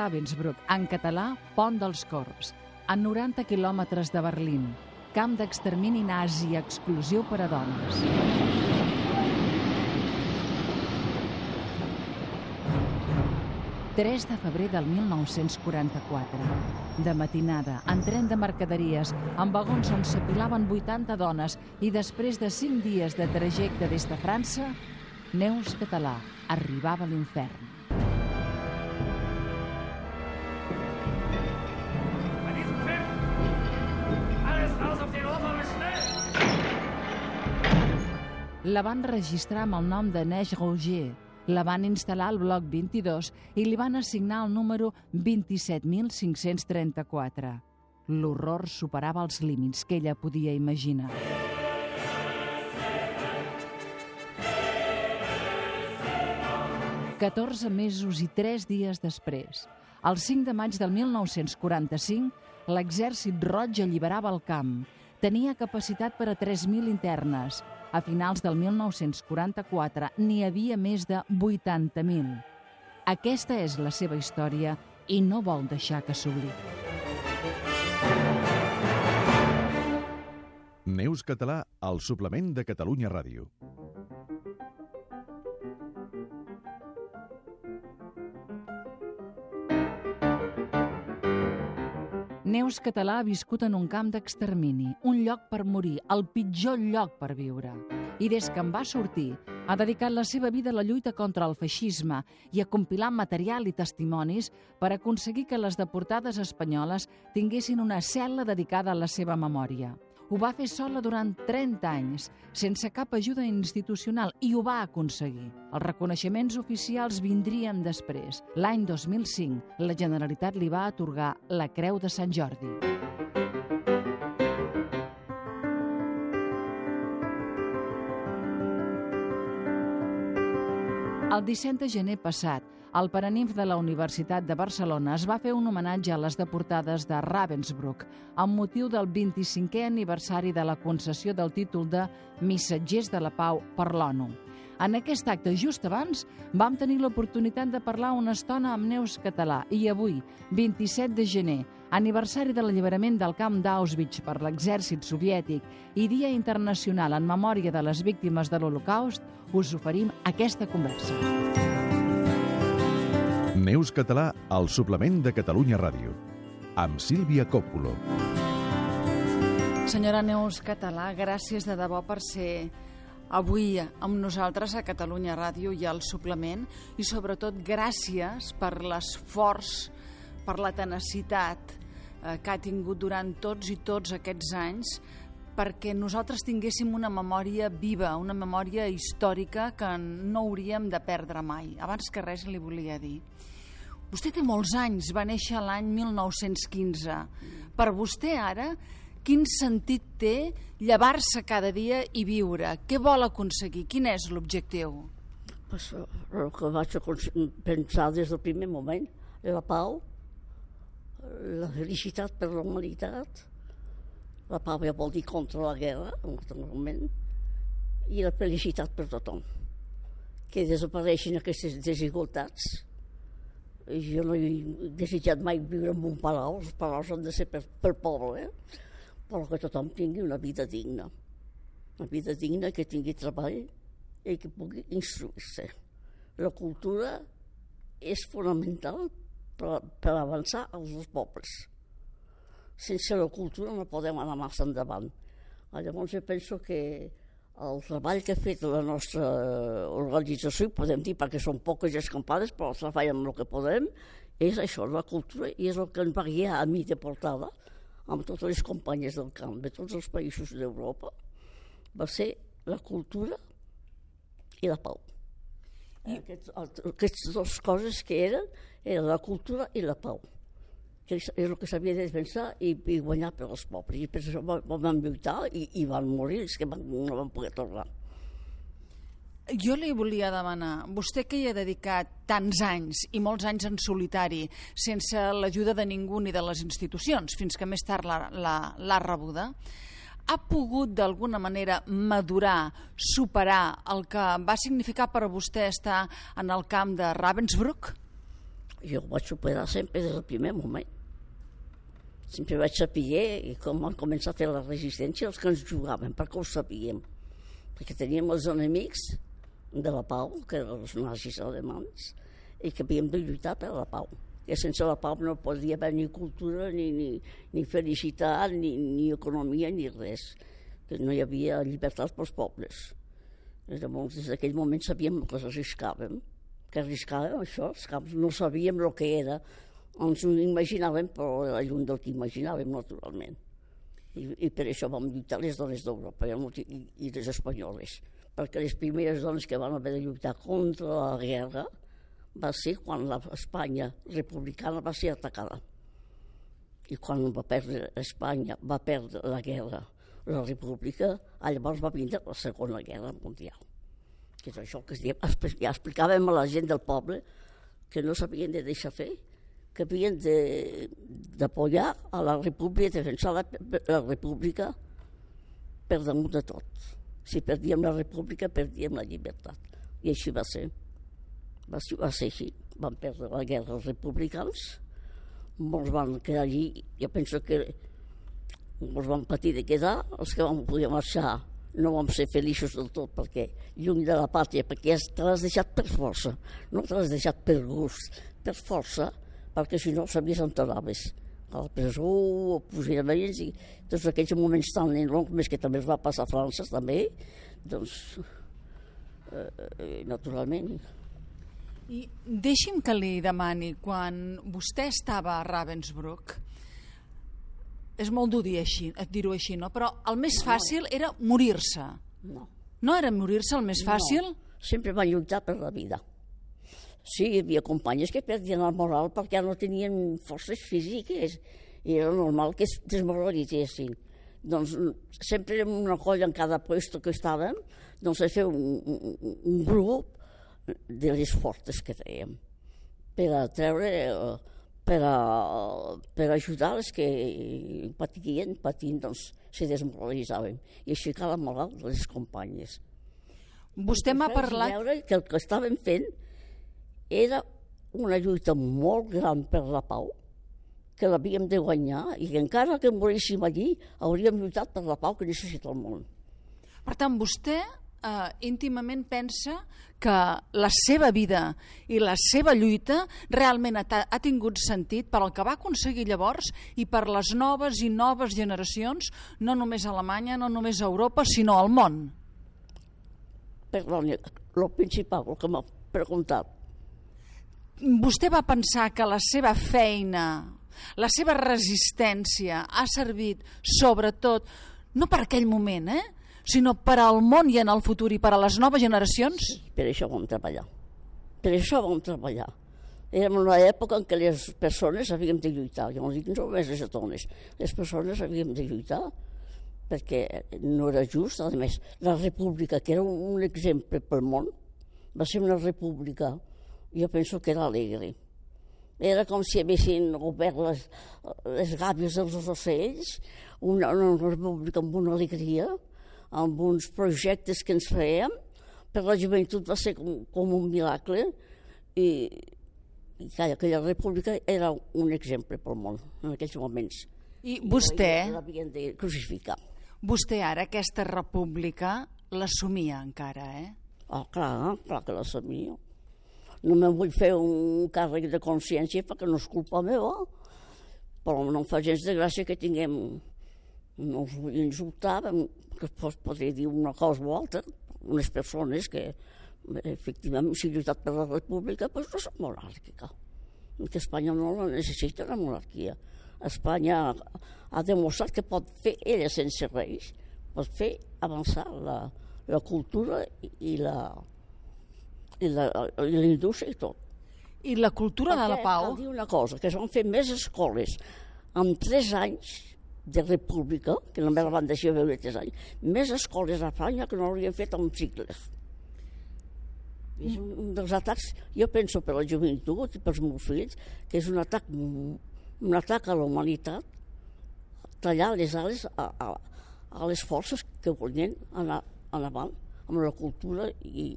Ravensbrück, en català, Pont dels Corps, a 90 quilòmetres de Berlín, camp d'extermini nazi exclusiu per a dones. ...3 de febrer del 1944. De matinada, en tren de mercaderies, amb vagons on s'apilaven 80 dones i després de 5 dies de trajecte des de França, Neus Català arribava a l'infern. La van registrar amb el nom de Neige Roger, la van instal·lar al bloc 22 i li van assignar el número 27.534. L'horror superava els límits que ella podia imaginar. Catorze mesos i tres dies després, el 5 de maig del 1945, l'exèrcit roig alliberava el camp. Tenia capacitat per a 3.000 internes. A finals del 1944 n'hi havia més de 80.000. Aquesta és la seva història i no vol deixar que s'oblidi. Neus Català al suplement de Catalunya Ràdio. Neus Català ha viscut en un camp d'extermini, un lloc per morir, el pitjor lloc per viure. I des que en va sortir, ha dedicat la seva vida a la lluita contra el feixisme i a compilar material i testimonis per aconseguir que les deportades espanyoles tinguessin una cel·la dedicada a la seva memòria. Ho va fer sola durant 30 anys, sense cap ajuda institucional, i ho va aconseguir. Els reconeixements oficials vindrien després. L'any 2005, la Generalitat li va atorgar la Creu de Sant Jordi. El 17 de gener passat, al Paranimf de la Universitat de Barcelona es va fer un homenatge a les deportades de Ravensbrück amb motiu del 25è aniversari de la concessió del títol de Missatgers de la Pau per l'ONU. En aquest acte, just abans, vam tenir l'oportunitat de parlar una estona amb Neus Català i avui, 27 de gener, aniversari de l'alliberament del camp d'Auschwitz per l'exèrcit soviètic i Dia Internacional en memòria de les víctimes de l'Holocaust, us oferim aquesta conversa. Neus Català al suplement de Catalunya Ràdio. Amb Sílvia Còpolo. Senyora Neus Català, gràcies de debò per ser avui amb nosaltres a Catalunya Ràdio i al suplement i sobretot gràcies per l'esforç, per la tenacitat eh, que ha tingut durant tots i tots aquests anys perquè nosaltres tinguéssim una memòria viva, una memòria històrica que no hauríem de perdre mai. Abans que res li volia dir. Vostè té molts anys, va néixer l'any 1915. Per vostè ara, quin sentit té llevar-se cada dia i viure? Què vol aconseguir? Quin és l'objectiu? Pues, el que vaig pensar des del primer moment, la pau, la felicitat per la humanitat, la pau ja vol dir contra la guerra, normalment, i la felicitat per tothom. Que desapareixin aquestes desigualtats. Jo no he desitjat mai viure en un palau, els palaus han de ser per, per poble, eh? però que tothom tingui una vida digna. Una vida digna que tingui treball i que pugui instruir-se. La cultura és fonamental per, per avançar als pobles. Sense la cultura no podem anar massa endavant. Llavors jo penso que el treball que ha fet la nostra organització, podem dir perquè són poques escampades, però treballem el que podem, és això, la cultura, i és el que em va guiar a mi de portada, amb totes les companyes del camp de tots els països d'Europa, va ser la cultura i la pau. I... Aquests, aquestes dues coses que eren, eren la cultura i la pau que és és el que s'havia de defensar i, i guanyar per als pobles. I per això van, van lluitar i, i van morir els que van, no van poder tornar. Jo li volia demanar, vostè que hi ha dedicat tants anys i molts anys en solitari, sense l'ajuda de ningú ni de les institucions, fins que més tard l'ha rebuda, ha pogut d'alguna manera madurar, superar el que va significar per a vostè estar en el camp de Ravensbrück? Jo ho vaig superar sempre des del primer moment. Sempre vaig saber i com van començar a fer la resistència els que ens jugaven, perquè ho sabíem. Perquè teníem els enemics de la pau, que eren els nazis alemans, i que havíem de lluitar per la pau. Que sense la pau no podia haver ni cultura, ni, ni, ni felicitat, ni, ni economia, ni res. Que no hi havia llibertat pels pobles. Des d'aquell moment sabíem que arriscàvem, que arriscàvem això, els camps no sabíem el que era, ens ho imaginàvem, però era lluny del que imaginàvem, naturalment. I, i per això vam lluitar les dones d'Europa i, i les espanyoles, perquè les primeres dones que van haver de lluitar contra la guerra va ser quan l'Espanya republicana va ser atacada. I quan va perdre Espanya, va perdre la guerra la república, llavors va vindre la Segona Guerra Mundial. Que és això que es diu, ja explicàvem a la gent del poble que no s'havien de deixar fer, que havien d'apoyar a la república, defensar la, la república per damunt de tot. Si perdíem la república, perdíem la llibertat. I així va ser. Va, va ser així. Van perdre la guerra els republicans, molts van quedar allí, jo penso que ens vam patir de quedar, els que vam poder marxar no vam ser feliços del tot perquè lluny de la pàtria, perquè te l'has deixat per força, no te l'has deixat per gust, per força, perquè si no sabies on t'anaves a la presó, o fusillaments i tots aquells moments tan longs, més que també es va passar a França també, doncs eh, eh, naturalment. I deixi'm que li demani, quan vostè estava a Ravensbrück, és molt dur dir així, dir-ho així, no? Però el més fàcil era morir-se. No. No era morir-se el més fàcil? No. Sempre van lluitar per la vida. Sí, hi havia companyes que perdien el moral perquè no tenien forces físiques i era normal que es desmoralitzessin. Doncs sempre érem una colla en cada lloc que estàvem, doncs es feia un, un, un grup de les fortes que dèiem per a treure eh, per, a, per ajudar els que patien, patint, doncs se desmoralitzaven i aixecar la moral de les companyes. Vostè m'ha parlat... Veure que el que estaven fent era una lluita molt gran per la pau, que l'havíem de guanyar i que encara que moríssim allí hauríem lluitat per la pau que necessita el món. Per tant, vostè eh, íntimament pensa que la seva vida i la seva lluita realment ha, ha tingut sentit per al que va aconseguir llavors i per les noves i noves generacions, no només a Alemanya, no només a Europa, sinó al món. Perdoni, el principal, el que m'ha preguntat. Vostè va pensar que la seva feina, la seva resistència ha servit sobretot, no per aquell moment, eh? Sinó per al món i en el futur i per a les noves generacions? Sí, per això vam treballar. Per això vam treballar. Érem una època en què les persones havíem de lluitar, jo no dic només les dones, les persones havíem de lluitar perquè no era just, a més, la república, que era un exemple pel món, va ser una república, jo penso que era alegre. Era com si haguessin obert les, les gàbies dels ocells, una, una república amb una alegria, amb uns projectes que ens fèiem, per la joventut va ser com, com un miracle i, i aquella, aquella república era un exemple pel món en aquells moments. I vostè... L'havien de crucificar. Vostè ara aquesta república l'assumia encara, eh? Ah, clar, clar que l'assumia. No me'n vull fer un càrrec de consciència perquè no és culpa meva, però no em fa gens de gràcia que tinguem no us vull insultar, que es podria dir una cosa o altra, unes persones que efectivament s'ha lluitat per la república, però no és monàrquica. Que Espanya no la necessita la monarquia. Espanya ha demostrat que pot fer ella sense reis, pot fer avançar la, la cultura i la i la, i la indústria i tot. I la cultura Perquè, de la pau? Cal dir una cosa, que es van fer més escoles en tres anys de república, que només la van deixar veure tres anys, més escoles a Espanya que no haurien fet en cicles. És un, un dels atacs, jo penso per la joventut i pels meus fills, que és un atac, un atac a la humanitat, tallar les ales a, a, a les forces que volien anar endavant amb la cultura i,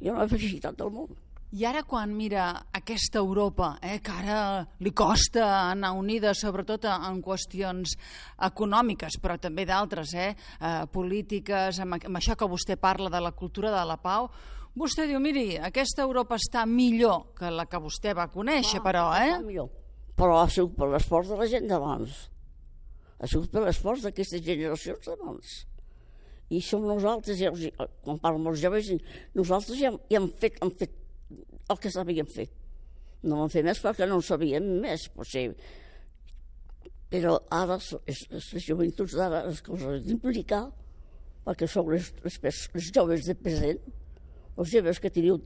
i la felicitat del món. I ara quan mira aquesta Europa, eh, que ara li costa anar unida, sobretot en qüestions econòmiques, però també d'altres, eh, eh, polítiques, amb, amb això que vostè parla de la cultura de la pau, vostè diu, miri, aquesta Europa està millor que la que vostè va conèixer, però, eh? Millor. Però ha sigut per l'esforç de la gent d'abans. Ha sigut per l'esforç d'aquestes generacions d'abans. I som nosaltres, ja, quan parlo amb els joves, nosaltres ja, ja hem, fet, hem fet el que sabíem fer. No vam fer més perquè no en sabíem més, potser. Però ara, les, joventuts d'ara, les coses d'implicar, perquè sou les, les, les joves de present, els joves que teniu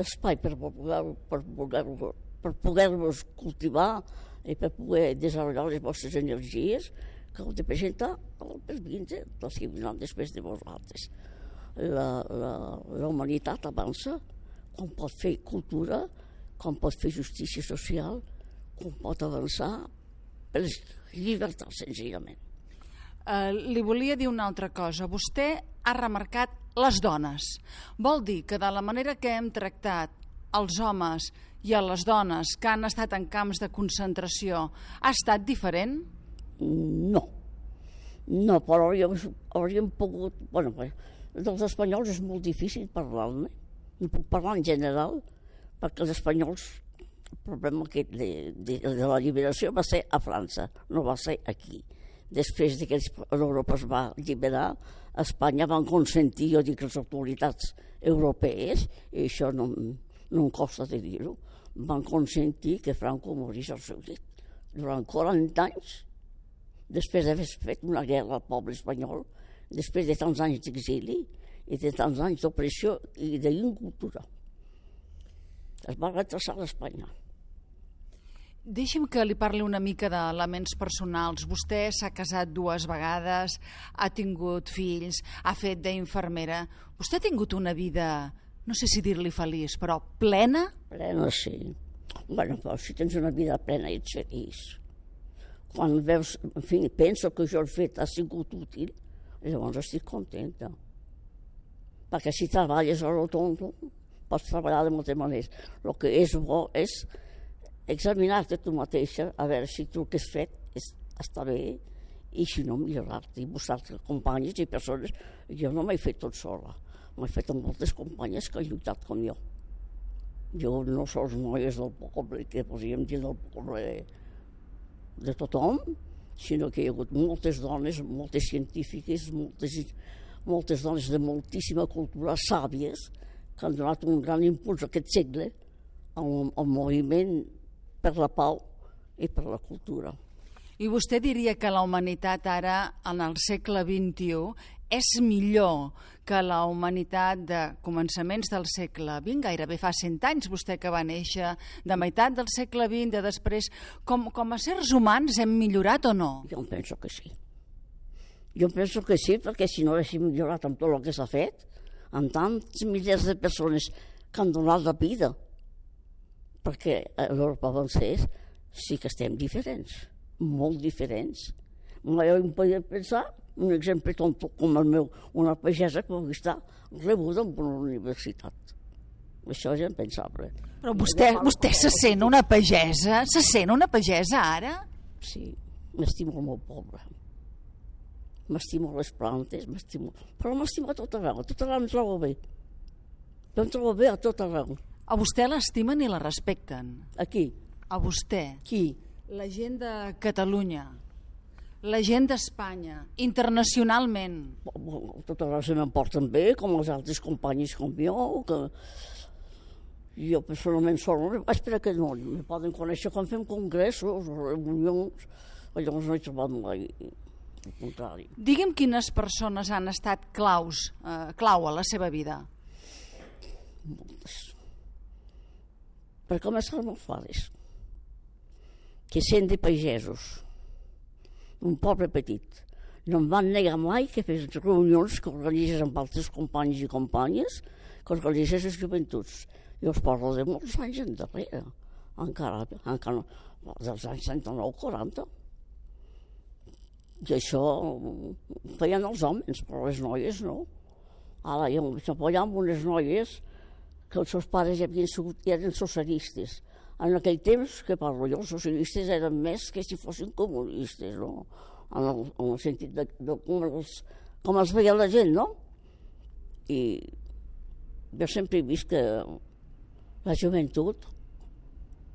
espai per poder, per poder, per poder-vos cultivar i per poder desenvolupar les vostres energies, que heu de presentar 20, els que vindran després de vosaltres. La, la, la humanitat avança quan pot fer cultura, quan pot fer justícia social, quan pot avançar per les llibertats, senzillament. Eh, li volia dir una altra cosa. Vostè ha remarcat les dones. Vol dir que de la manera que hem tractat els homes i a les dones que han estat en camps de concentració ha estat diferent? No. No, però hauríem, hauríem pogut... Bueno, dels espanyols és molt difícil parlar-ne. No puc parlar en general, perquè els espanyols, el problema aquest de, de, de la liberació va ser a França, no va ser aquí. Després de que l'Europa es va alliberar, a Espanya van consentir, jo dic, les autoritats europees, i això no, no em costa de dir-ho, van consentir que Franco morís al seu llit. Durant 40 anys després d'haver fet una guerra al poble espanyol, després de tants anys d'exili i de tants anys d'opressió i d'incultura. Es va retrasar l'Espanya. Deixi'm que li parli una mica d'elements personals. Vostè s'ha casat dues vegades, ha tingut fills, ha fet d'infermera. Vostè ha tingut una vida, no sé si dir-li feliç, però plena? Plena, sí. Bueno, però si tens una vida plena ets feliç. Quan veus, en fi, penso que jo he fet ha sigut útil, llavors estic contenta. Perquè si treballes a lo tonto, pots treballar de moltes maneres. El que és bo és examinar-te tu mateixa, a veure si tu el que has fet és, està bé i si no millorar-te i buscar-te companyes i persones. Jo no m'he fet tot sola, m'he fet amb moltes companyes que han lluitat com jo. Jo no sols noies del poble, que podríem dir del poble de tothom, sinó que hi ha hagut moltes dones, moltes científiques, moltes, moltes dones de moltíssima cultura, sàvies, que han donat un gran impuls a aquest segle al, al moviment per la pau i per la cultura. I vostè diria que la humanitat ara, en el segle XXI, és millor que la humanitat de començaments del segle XX, gairebé fa 100 anys, vostè que va néixer de meitat del segle XX, de després, com, com a sers humans hem millorat o no? Jo penso que sí. Jo penso que sí, perquè si no haguéssim millorat amb tot el que s'ha fet, amb tants milers de persones que han donat la vida perquè l'Europa avancés, sí que estem diferents, molt diferents. Mai em podia pensar, un exemple tonto com el meu, una pagesa que pugui estar rebuda en una universitat. Això és impensable. Però vostè, vostè se sent una pagesa? Se sent una pagesa ara? Sí, m'estimo el meu poble. M'estimo les plantes, m'estimo... Però m'estimo a tot arreu, a tot arreu em trobo bé. Jo em trobo bé a tot arreu. A vostè l'estimen i la respecten. Aquí, A vostè. qui? La gent de Catalunya. La gent d'Espanya. Internacionalment. A tot arreu se m'emporten bé, com els altres companys com jo, que jo personalment solo vaig per aquest món. Me poden conèixer quan fem congressos o reunions, llavors no he trobat mai contrari. Digue'm quines persones han estat claus, eh, clau a la seva vida. moltes. Per començar, els meus pares, que sent de pagesos, un poble petit, no em van negar mai que fes reunions que organitzes amb altres companys i companyes, que organitzes les joventuts. Jo us parlo de molts anys endarrere, encara, encara dels anys 39-40. I això ho feien els homes, però les noies no. Ara jo m'apoyava amb unes noies que els seus pares ja havien sigut, eren socialistes. En aquell temps, que parlo jo, els socialistes eren més que si fossin comunistes, no? En el, en el sentit de, de com, els, com els veia la gent, no? I jo sempre he vist que la joventut,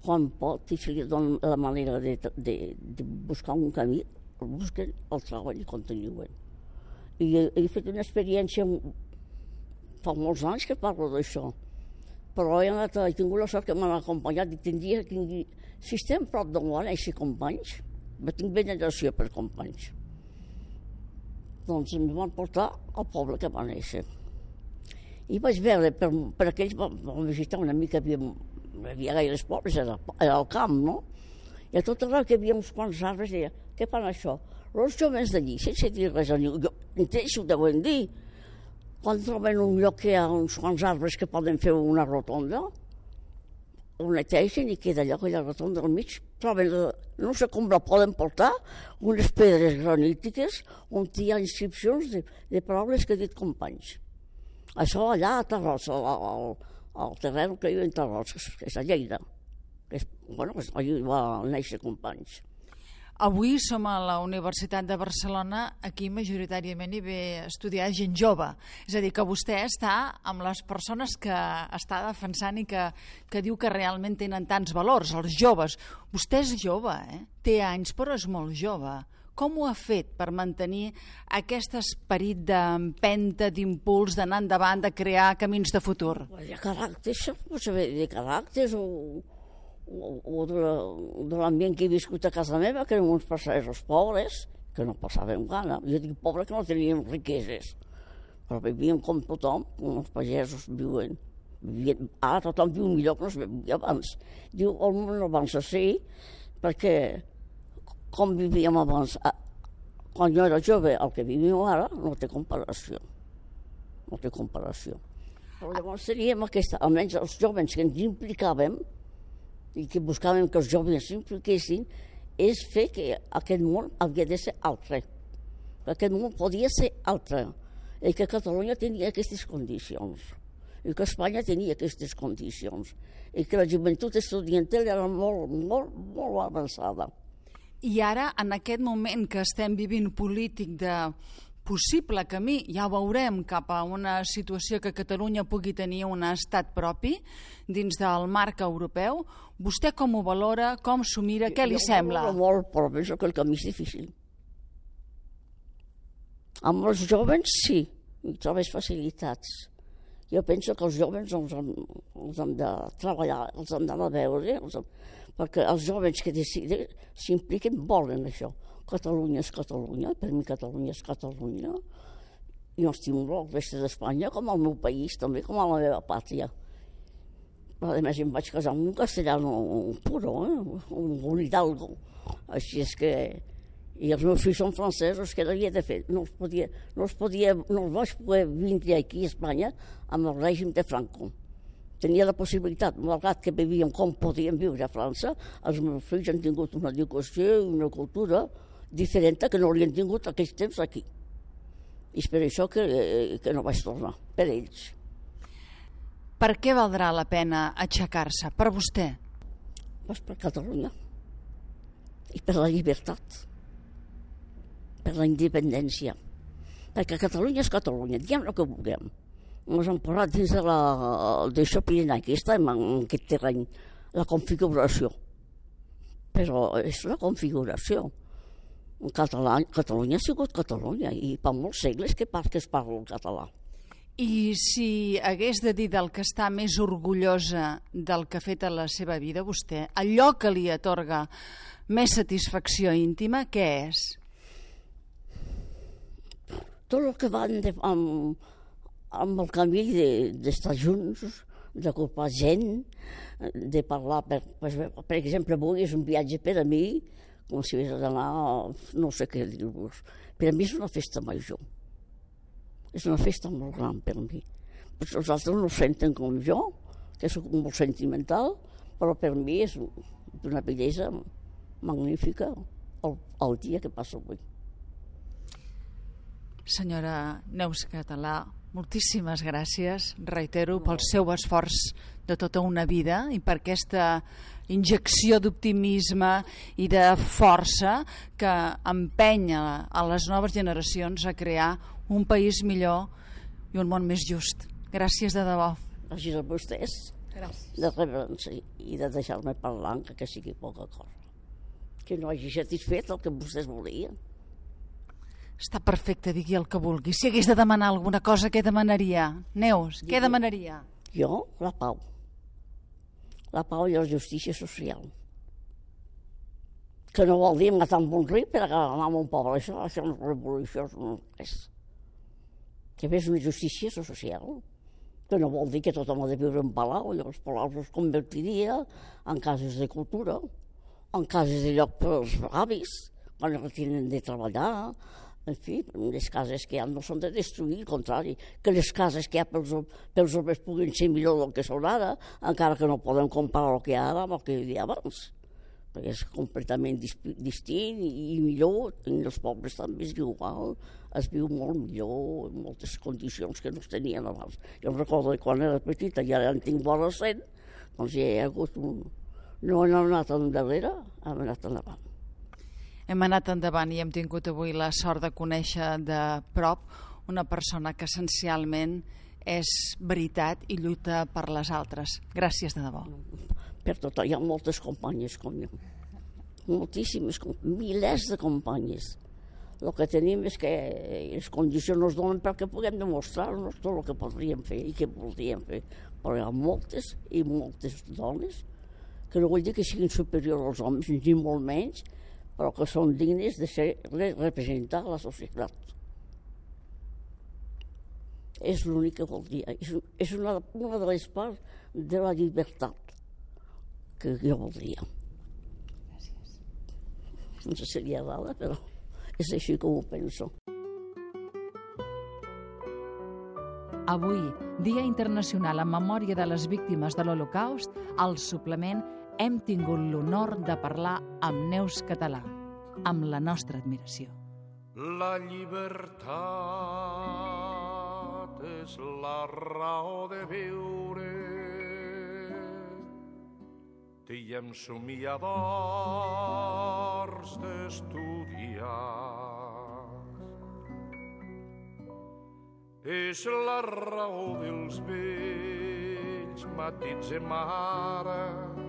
quan pot i si li dona la manera de, de, de buscar un camí, busquen, el troben i continuen. I he, he fet una experiència fa molts anys que parlo d'això, però he, anat, he tingut la sort que m'han acompanyat i tindria que si estem prop d'on van néixer companys, me tinc veneració per companys. Doncs em van portar al poble que va néixer. I vaig veure, per, per aquells vam, vam visitar una mica, havia, hi havia gaires pobles, era, era al camp, no? I a tot arreu que hi havia uns quants arbres, deia, què fan això? Els joves d'allí, sense dir res ningú, jo si ho deuen dir, quan troben un lloc que hi ha uns quants arbres que poden fer una rotonda, ho netegen i queda allò, aquella rotonda al mig, troben, no sé com la poden portar, unes pedres granítiques on hi ha inscripcions de, de paraules que he dit companys. Això allà a Tarrosa, al, al, al terreny que diuen Tarrosa, que és a Lleida. Que és, bueno, que allà va néixer companys. Avui som a la Universitat de Barcelona, aquí majoritàriament hi ve a estudiar gent jove. És a dir, que vostè està amb les persones que està defensant i que, que diu que realment tenen tants valors, els joves. Vostè és jove, eh? té anys, però és molt jove. Com ho ha fet per mantenir aquest esperit d'empenta, d'impuls, d'anar endavant, de crear camins de futur? Hi ha caràcters, pot saber de caràcters o, o, de, de l'ambient que he viscut a casa meva, que eren uns passageros pobres, que no passàvem gana. Jo dic pobre que no teníem riqueses, però vivíem com tothom, com els pagesos viuen. Vivien, ara tothom viu millor que no es vivia abans. Diu, el món no avança sí, perquè com vivíem abans, quan jo era jove, el que vivim ara no té comparació. No té comparació. Però llavors seríem aquesta, almenys els joves que ens implicàvem i que buscàvem que els joves s'impliquessin, és fer que aquest món havia de ser altre. Que aquest món podia ser altre. I que Catalunya tenia aquestes condicions. I que Espanya tenia aquestes condicions. I que la joventut estudiantil era molt, molt, molt avançada. I ara, en aquest moment que estem vivint polític de possible camí, ja ho veurem, cap a una situació que Catalunya pugui tenir un estat propi dins del marc europeu, vostè com ho valora, com s'ho mira, què li jo sembla? Jo molt, però penso que el camí és difícil. Amb els joves, sí, hi trobes facilitats. Jo penso que els joves els hem, els hem de treballar, els hem d'anar a veure, els hem, perquè els joves que deciden s'impliquen volen això. Catalunya és Catalunya, per mi Catalunya és Catalunya. Jo estimulo el resta d'Espanya com el meu país, també com a la meva pàtria. A més em vaig casar amb un castellano puro, eh? un, un hidalgo. Així és que... I els meus fills són francesos, què havia de fer? No els podia, no els podia, no els vaig poder vindre aquí a Espanya amb el règim de Franco tenia la possibilitat, malgrat que vivíem com podíem viure a França, els meus fills han tingut una educació i una cultura diferent que no han tingut aquells temps aquí. I és per això que, que no vaig tornar, per ells. Per què valdrà la pena aixecar-se? Per vostè? Pues per Catalunya. I per la llibertat. Per la independència. Perquè Catalunya és Catalunya, diem el que vulguem ens hem posat dins de la, d'això Pirinaic, estem en aquest terreny, la configuració. Però és la configuració. Català, Catalunya ha sigut Catalunya i per molts segles que, que es parla el català. I si hagués de dir del que està més orgullosa del que ha fet a la seva vida vostè, allò que li atorga més satisfacció íntima, què és? Tot el que van de, amb, amb el camí d'estar de, junts, de culpar gent, de parlar, per, per, per exemple, avui és un viatge per a mi, com si hagués d'anar, no sé què dir-vos, per a mi és una festa major. És una festa molt gran per a mi. Però els altres no ho senten com jo, que soc molt sentimental, però per mi és una bellesa magnífica el, el dia que passa avui. Senyora Neus Català, Moltíssimes gràcies, reitero, pel seu esforç de tota una vida i per aquesta injecció d'optimisme i de força que empenya a les noves generacions a crear un país millor i un món més just. Gràcies de debò. Gràcies a vostès Gràcies. de rebre'ns i- de deixar-me parlar, encara que sigui poca cosa. Que no hagi satisfet el que vostès volien. Està perfecte, digui el que vulgui. Si hagués de demanar alguna cosa, què demanaria? Neus, què demanaria? Jo, la pau. La pau i la justícia social. Que no vol dir matar un ric per acabar amb un poble. Això, això no és revolució, això no és. Que és una justícia social. Que no vol dir que tothom ha de viure en palau, i els palaus es convertiria en cases de cultura, en cases de lloc per als avis, quan es retiren de treballar, en fi, les cases que hi ha no són de destruir, al contrari, que les cases que hi ha pels, pels homes puguin ser millor del que són ara, encara que no poden comparar el que hi ha ara amb el que hi havia abans perquè és completament dis distint i, millor, en els pobles també viu igual, es viu molt millor, en moltes condicions que no es tenien abans. Jo em recordo que quan era petita, ja en tinc vora 100, doncs ja hi ha hagut un... No hem anat endarrere, hem anat endavant. Hem anat endavant i hem tingut avui la sort de conèixer de prop una persona que essencialment és veritat i lluita per les altres. Gràcies de debò. Per tot, hi ha moltes companyes com jo. Moltíssimes, milers de companyes. El que tenim és que les condicions es donen perquè puguem demostrar-nos tot el que podríem fer i que voldríem fer. Però hi ha moltes i moltes dones que no vull dir que siguin superiors als homes, ni molt menys, però que són dignes de ser representar la societat. És l'únic que voldria. És, és una, una de les parts de la llibertat que jo voldria. Gràcies. No sé si li agrada, però és així com ho penso. Avui, Dia Internacional en memòria de les víctimes de l'Holocaust, al suplement hem tingut l'honor de parlar amb Neus Català, amb la nostra admiració. La llibertat és la raó de viure. Diem somiadors d'estudiar. És la raó dels vells, matitzem ara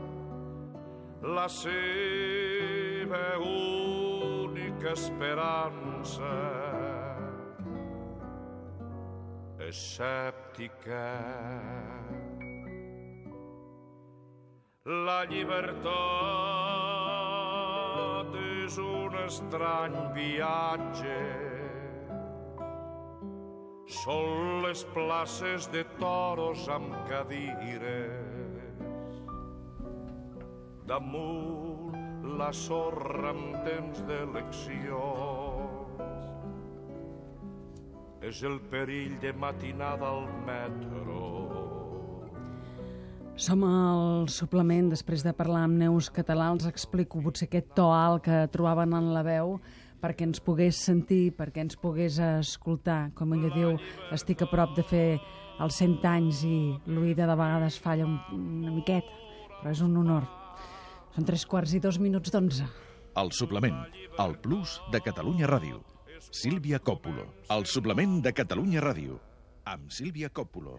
la seva única esperança. Escèptica. La llibertat és un estrany viatge. Són les places de toros amb cadires damunt la sorra en temps d'eleccions. És el perill de matinada al metro. Som al suplement, després de parlar amb Neus Català, els explico potser aquest to alt que trobaven en la veu perquè ens pogués sentir, perquè ens pogués escoltar. Com ella diu, estic a prop de fer els 100 anys i l'oïda de vegades falla un, una miqueta, però és un honor. Són tres quarts i dos minuts d'onze. El suplement, el plus de Catalunya Ràdio. Sílvia Còpolo. El suplement de Catalunya Ràdio. Amb Sílvia Còpolo.